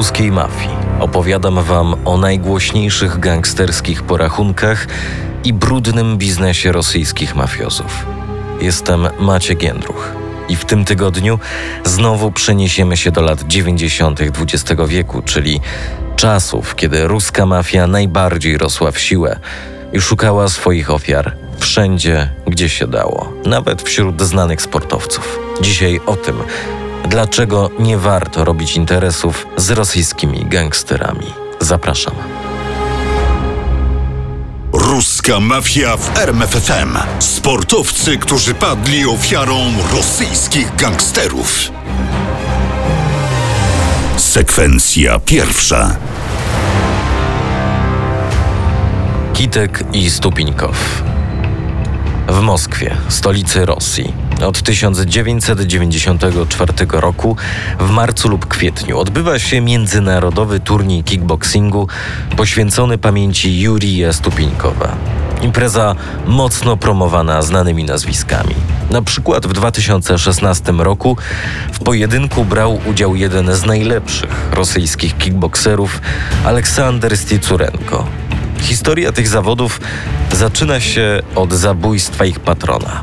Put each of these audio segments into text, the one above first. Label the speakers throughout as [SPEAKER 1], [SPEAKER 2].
[SPEAKER 1] ruskiej mafii opowiadam Wam o najgłośniejszych gangsterskich porachunkach i brudnym biznesie rosyjskich mafiozów. Jestem Maciek Jędruch i w tym tygodniu znowu przeniesiemy się do lat 90. XX wieku, czyli czasów, kiedy ruska mafia najbardziej rosła w siłę i szukała swoich ofiar wszędzie, gdzie się dało, nawet wśród znanych sportowców. Dzisiaj o tym, dlaczego nie warto robić interesów z rosyjskimi gangsterami. Zapraszam.
[SPEAKER 2] Ruska mafia w RMFFM. Sportowcy, którzy padli ofiarą rosyjskich gangsterów. Sekwencja pierwsza.
[SPEAKER 1] Kitek i Stupinkow. W Moskwie, stolicy Rosji, od 1994 roku w marcu lub kwietniu odbywa się międzynarodowy turniej kickboxingu poświęcony pamięci Jurija Stupinkowa. Impreza mocno promowana znanymi nazwiskami. Na przykład w 2016 roku w pojedynku brał udział jeden z najlepszych rosyjskich kickboxerów, Aleksander Sticurenko. Historia tych zawodów zaczyna się od zabójstwa ich patrona.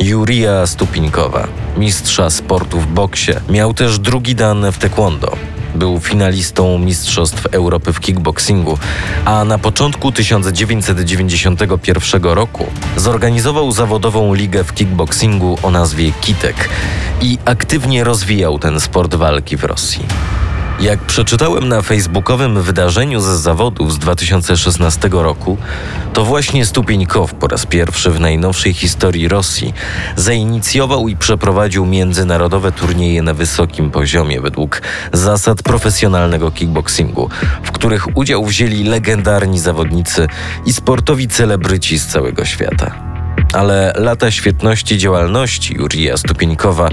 [SPEAKER 1] Jurija Stupinkowa, mistrza sportu w boksie, miał też drugi dan w taekwondo. Był finalistą Mistrzostw Europy w kickboxingu, a na początku 1991 roku zorganizował zawodową ligę w kickboxingu o nazwie Kitek i aktywnie rozwijał ten sport walki w Rosji. Jak przeczytałem na facebookowym wydarzeniu ze zawodów z 2016 roku, to właśnie Stupieńkow po raz pierwszy w najnowszej historii Rosji zainicjował i przeprowadził międzynarodowe turnieje na wysokim poziomie według zasad profesjonalnego kickboxingu, w których udział wzięli legendarni zawodnicy i sportowi celebryci z całego świata ale lata świetności działalności Jurija Stupieńkowa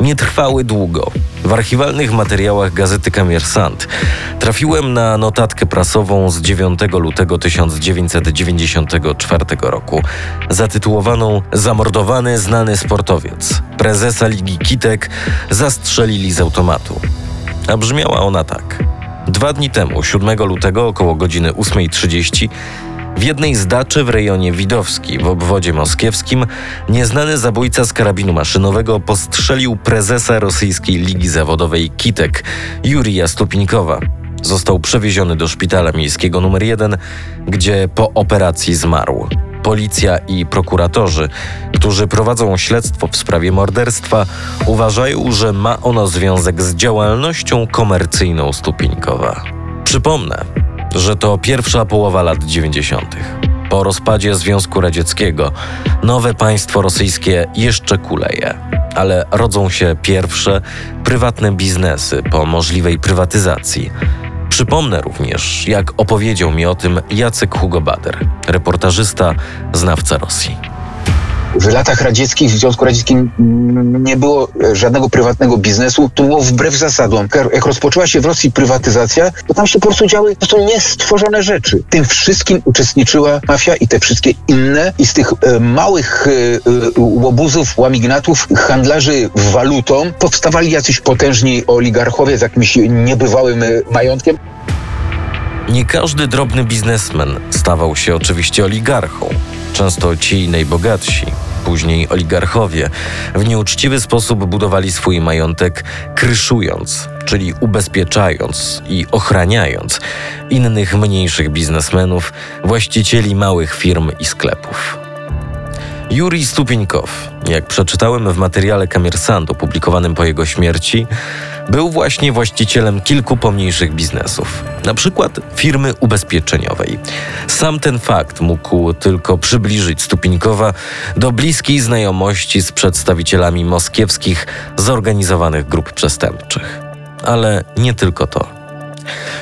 [SPEAKER 1] nie trwały długo. W archiwalnych materiałach gazety Kamiersant trafiłem na notatkę prasową z 9 lutego 1994 roku, zatytułowaną Zamordowany znany sportowiec. Prezesa Ligi Kitek zastrzelili z automatu. A brzmiała ona tak. Dwa dni temu, 7 lutego, około godziny 8.30, w jednej z daczy w rejonie Widowski w obwodzie moskiewskim nieznany zabójca z karabinu maszynowego postrzelił prezesa rosyjskiej ligi zawodowej Kitek, Jurija Stupinkowa. Został przewieziony do szpitala miejskiego nr 1, gdzie po operacji zmarł. Policja i prokuratorzy, którzy prowadzą śledztwo w sprawie morderstwa, uważają, że ma ono związek z działalnością komercyjną Stupinkowa. Przypomnę, że to pierwsza połowa lat 90. Po rozpadzie Związku Radzieckiego nowe państwo rosyjskie jeszcze kuleje, ale rodzą się pierwsze prywatne biznesy po możliwej prywatyzacji. Przypomnę również, jak opowiedział mi o tym Jacek Hugo Bader, reportażysta, znawca Rosji
[SPEAKER 3] w latach radzieckich, w Związku Radzieckim nie było żadnego prywatnego biznesu. To było wbrew zasadom. Jak rozpoczęła się w Rosji prywatyzacja, to tam się po prostu działy prostu niestworzone rzeczy. Tym wszystkim uczestniczyła mafia i te wszystkie inne. I z tych e, małych e, e łobuzów, łamignatów, handlarzy walutą powstawali jacyś potężni oligarchowie z jakimś niebywałym e, majątkiem.
[SPEAKER 1] Nie każdy drobny biznesmen stawał się oczywiście oligarchą. Często ci najbogatsi, później oligarchowie, w nieuczciwy sposób budowali swój majątek, kryszując, czyli ubezpieczając i ochraniając innych mniejszych biznesmenów, właścicieli małych firm i sklepów. Jurij Stupieńkow, jak przeczytałem w materiale Kamersandu publikowanym po jego śmierci, był właśnie właścicielem kilku pomniejszych biznesów, na przykład firmy ubezpieczeniowej. Sam ten fakt mógł tylko przybliżyć Stupinkowa do bliskiej znajomości z przedstawicielami moskiewskich zorganizowanych grup przestępczych. Ale nie tylko to.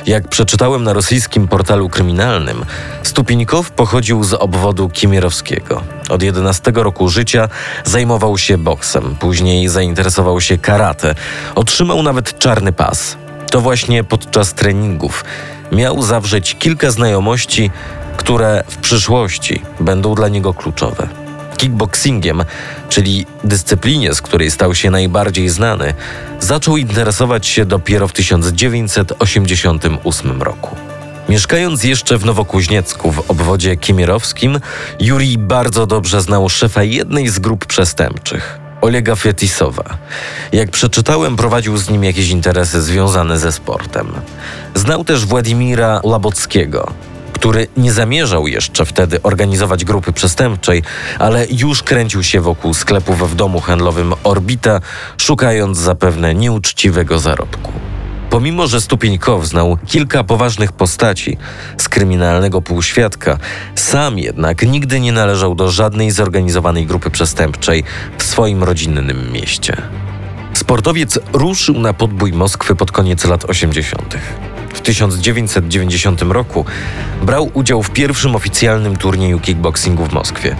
[SPEAKER 1] Jak przeczytałem na rosyjskim portalu kryminalnym, Stupinikow pochodził z obwodu kimierowskiego. Od 11 roku życia zajmował się boksem, później zainteresował się karate, otrzymał nawet czarny pas. To właśnie podczas treningów miał zawrzeć kilka znajomości, które w przyszłości będą dla niego kluczowe. Kickboxingiem, czyli dyscyplinie, z której stał się najbardziej znany, zaczął interesować się dopiero w 1988 roku. Mieszkając jeszcze w Nowokuźniecku w obwodzie kimierowskim, Juri bardzo dobrze znał szefa jednej z grup przestępczych. Olega Fetisowa. Jak przeczytałem, prowadził z nim jakieś interesy związane ze sportem. Znał też Władimira Labockiego, który nie zamierzał jeszcze wtedy organizować grupy przestępczej, ale już kręcił się wokół sklepów w domu handlowym Orbita, szukając zapewne nieuczciwego zarobku. Pomimo, że Stupieńkow znał kilka poważnych postaci z kryminalnego półświadka, sam jednak nigdy nie należał do żadnej zorganizowanej grupy przestępczej w swoim rodzinnym mieście. Sportowiec ruszył na podbój Moskwy pod koniec lat 80. W 1990 roku brał udział w pierwszym oficjalnym turnieju kickboxingu w Moskwie.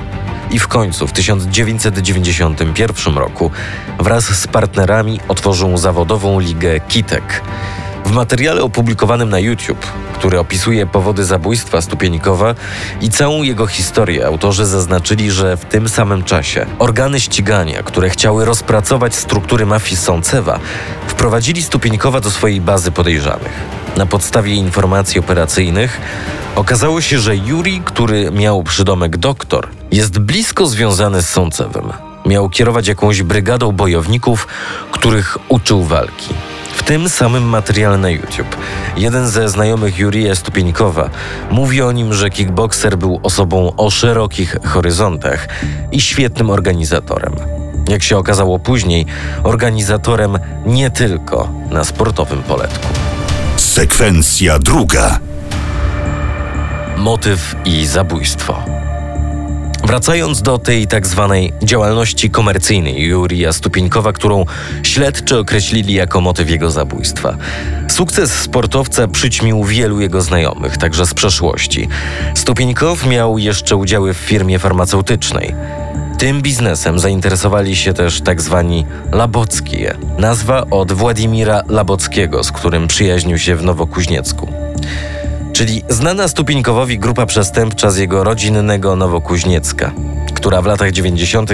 [SPEAKER 1] I w końcu w 1991 roku wraz z partnerami otworzył zawodową ligę Kitek. W materiale opublikowanym na YouTube, który opisuje powody zabójstwa Stupieńkowa i całą jego historię, autorzy zaznaczyli, że w tym samym czasie organy ścigania, które chciały rozpracować struktury mafii Sącewa, wprowadzili Stupieńkowa do swojej bazy podejrzanych. Na podstawie informacji operacyjnych okazało się, że Juri, który miał przydomek doktor, jest blisko związany z Sącewem. Miał kierować jakąś brygadą bojowników, których uczył walki. Tym samym materiale na YouTube jeden ze znajomych Jurija Stupieńkowa mówi o nim, że kickboxer był osobą o szerokich horyzontach i świetnym organizatorem. Jak się okazało później, organizatorem nie tylko na sportowym poletku.
[SPEAKER 2] Sekwencja druga.
[SPEAKER 1] Motyw i zabójstwo. Wracając do tej tak zwanej działalności komercyjnej Jurija Stupieńkowa, którą śledczy określili jako motyw jego zabójstwa. Sukces sportowca przyćmił wielu jego znajomych, także z przeszłości. Stupieńkow miał jeszcze udziały w firmie farmaceutycznej. Tym biznesem zainteresowali się też tak zwani Labockie, nazwa od Władimira Labockiego, z którym przyjaźnił się w Nowokuźniecku. Czyli znana Stupieńkowowi grupa przestępcza z jego rodzinnego Nowokuźniecka, która w latach 90.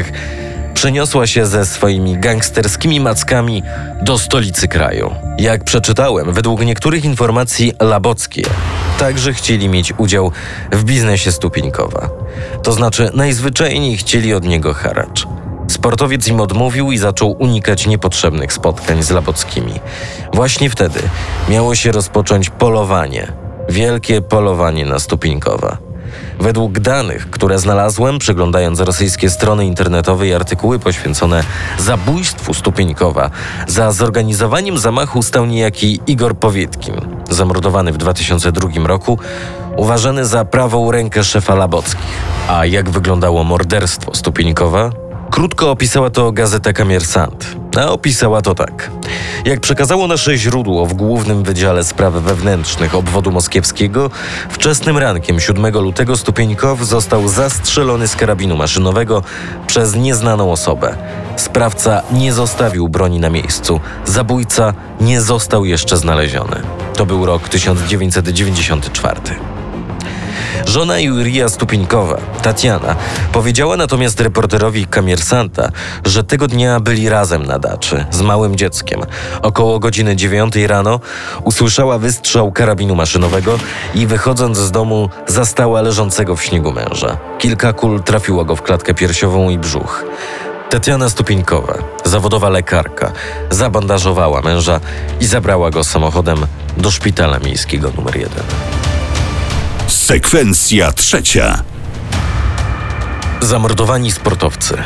[SPEAKER 1] przeniosła się ze swoimi gangsterskimi mackami do stolicy kraju. Jak przeczytałem, według niektórych informacji Labockie także chcieli mieć udział w biznesie Stupieńkowa. To znaczy najzwyczajniej chcieli od niego haracz. Sportowiec im odmówił i zaczął unikać niepotrzebnych spotkań z Labockimi. Właśnie wtedy miało się rozpocząć polowanie. Wielkie polowanie na Stupieńkowa. Według danych, które znalazłem, przeglądając rosyjskie strony internetowe i artykuły poświęcone zabójstwu Stupieńkowa, za zorganizowaniem zamachu stał niejaki Igor Powietkin, zamordowany w 2002 roku, uważany za prawą rękę szefa Labockich. A jak wyglądało morderstwo Stupieńkowa? Krótko opisała to gazeta Kamiersant. A opisała to tak. Jak przekazało nasze źródło w Głównym Wydziale Spraw Wewnętrznych obwodu moskiewskiego, wczesnym rankiem 7 lutego Stupieńkow został zastrzelony z karabinu maszynowego przez nieznaną osobę. Sprawca nie zostawił broni na miejscu. Zabójca nie został jeszcze znaleziony. To był rok 1994. Żona Jurija Stupieńkowa, Tatiana, powiedziała natomiast reporterowi Kamiersanta, że tego dnia byli razem na daczy z małym dzieckiem. Około godziny dziewiątej rano usłyszała wystrzał karabinu maszynowego i wychodząc z domu zastała leżącego w śniegu męża. Kilka kul trafiło go w klatkę piersiową i brzuch. Tatiana Stupieńkowa, zawodowa lekarka, zabandażowała męża i zabrała go samochodem do szpitala miejskiego numer 1.
[SPEAKER 2] Sekwencja trzecia.
[SPEAKER 1] Zamordowani sportowcy.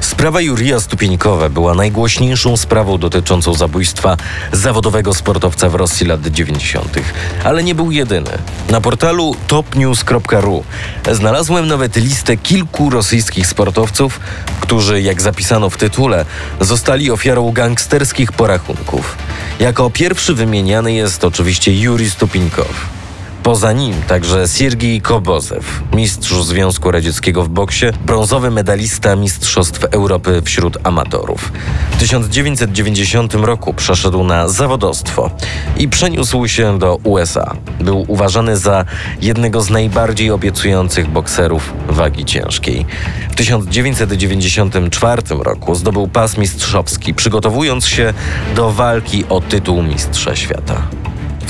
[SPEAKER 1] Sprawa Jurija Stupieńkowa była najgłośniejszą sprawą dotyczącą zabójstwa zawodowego sportowca w Rosji lat 90., ale nie był jedyny. Na portalu topnews.ru znalazłem nawet listę kilku rosyjskich sportowców, którzy, jak zapisano w tytule, zostali ofiarą gangsterskich porachunków. Jako pierwszy wymieniany jest oczywiście Juri Stupieńkow. Poza nim także Siergiej Kobozew, mistrz Związku Radzieckiego w boksie, brązowy medalista Mistrzostw Europy wśród amatorów. W 1990 roku przeszedł na zawodostwo i przeniósł się do USA. Był uważany za jednego z najbardziej obiecujących bokserów wagi ciężkiej. W 1994 roku zdobył pas mistrzowski, przygotowując się do walki o tytuł mistrza świata.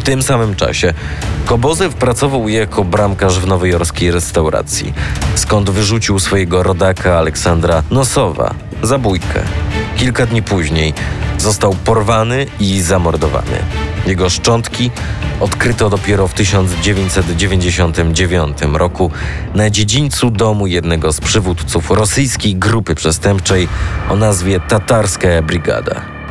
[SPEAKER 1] W tym samym czasie Kobozew pracował jako bramkarz w nowojorskiej restauracji, skąd wyrzucił swojego rodaka Aleksandra Nosowa za bójkę. Kilka dni później został porwany i zamordowany. Jego szczątki odkryto dopiero w 1999 roku na dziedzińcu domu jednego z przywódców rosyjskiej grupy przestępczej o nazwie Tatarska Brigada.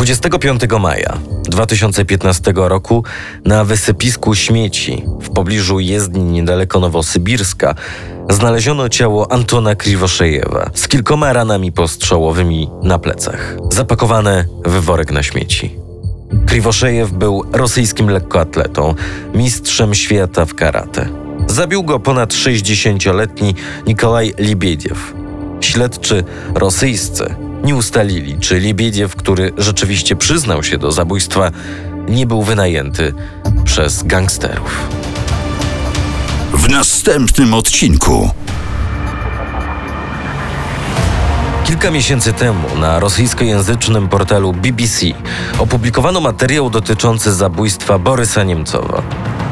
[SPEAKER 1] 25 maja 2015 roku na wysypisku śmieci w pobliżu jezdni niedaleko Nowosybirska znaleziono ciało Antona Kriwoszejewa z kilkoma ranami postrzałowymi na plecach, zapakowane w worek na śmieci. Kriwoszejew był rosyjskim lekkoatletą, mistrzem świata w karate. Zabił go ponad 60-letni Nikolaj Libiediew. Śledczy rosyjscy nie ustalili, czy Libiediew, który rzeczywiście przyznał się do zabójstwa, nie był wynajęty przez gangsterów.
[SPEAKER 2] W następnym odcinku
[SPEAKER 1] Kilka miesięcy temu na rosyjskojęzycznym portalu BBC opublikowano materiał dotyczący zabójstwa Borysa Niemcowa.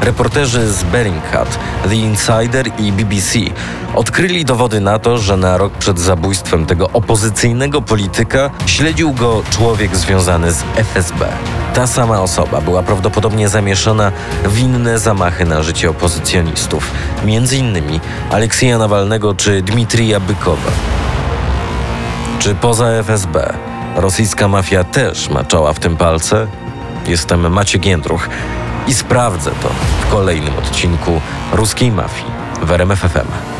[SPEAKER 1] Reporterzy z Bellingcat, The Insider i BBC odkryli dowody na to, że na rok przed zabójstwem tego opozycyjnego polityka śledził go człowiek związany z FSB. Ta sama osoba była prawdopodobnie zamieszana w inne zamachy na życie opozycjonistów, między innymi Aleksieja Nawalnego czy Dmitrija Bykowa. Czy poza FSB rosyjska mafia też maczała w tym palce? Jestem Maciek Jędruch i sprawdzę to w kolejnym odcinku Ruskiej Mafii w RMFFM.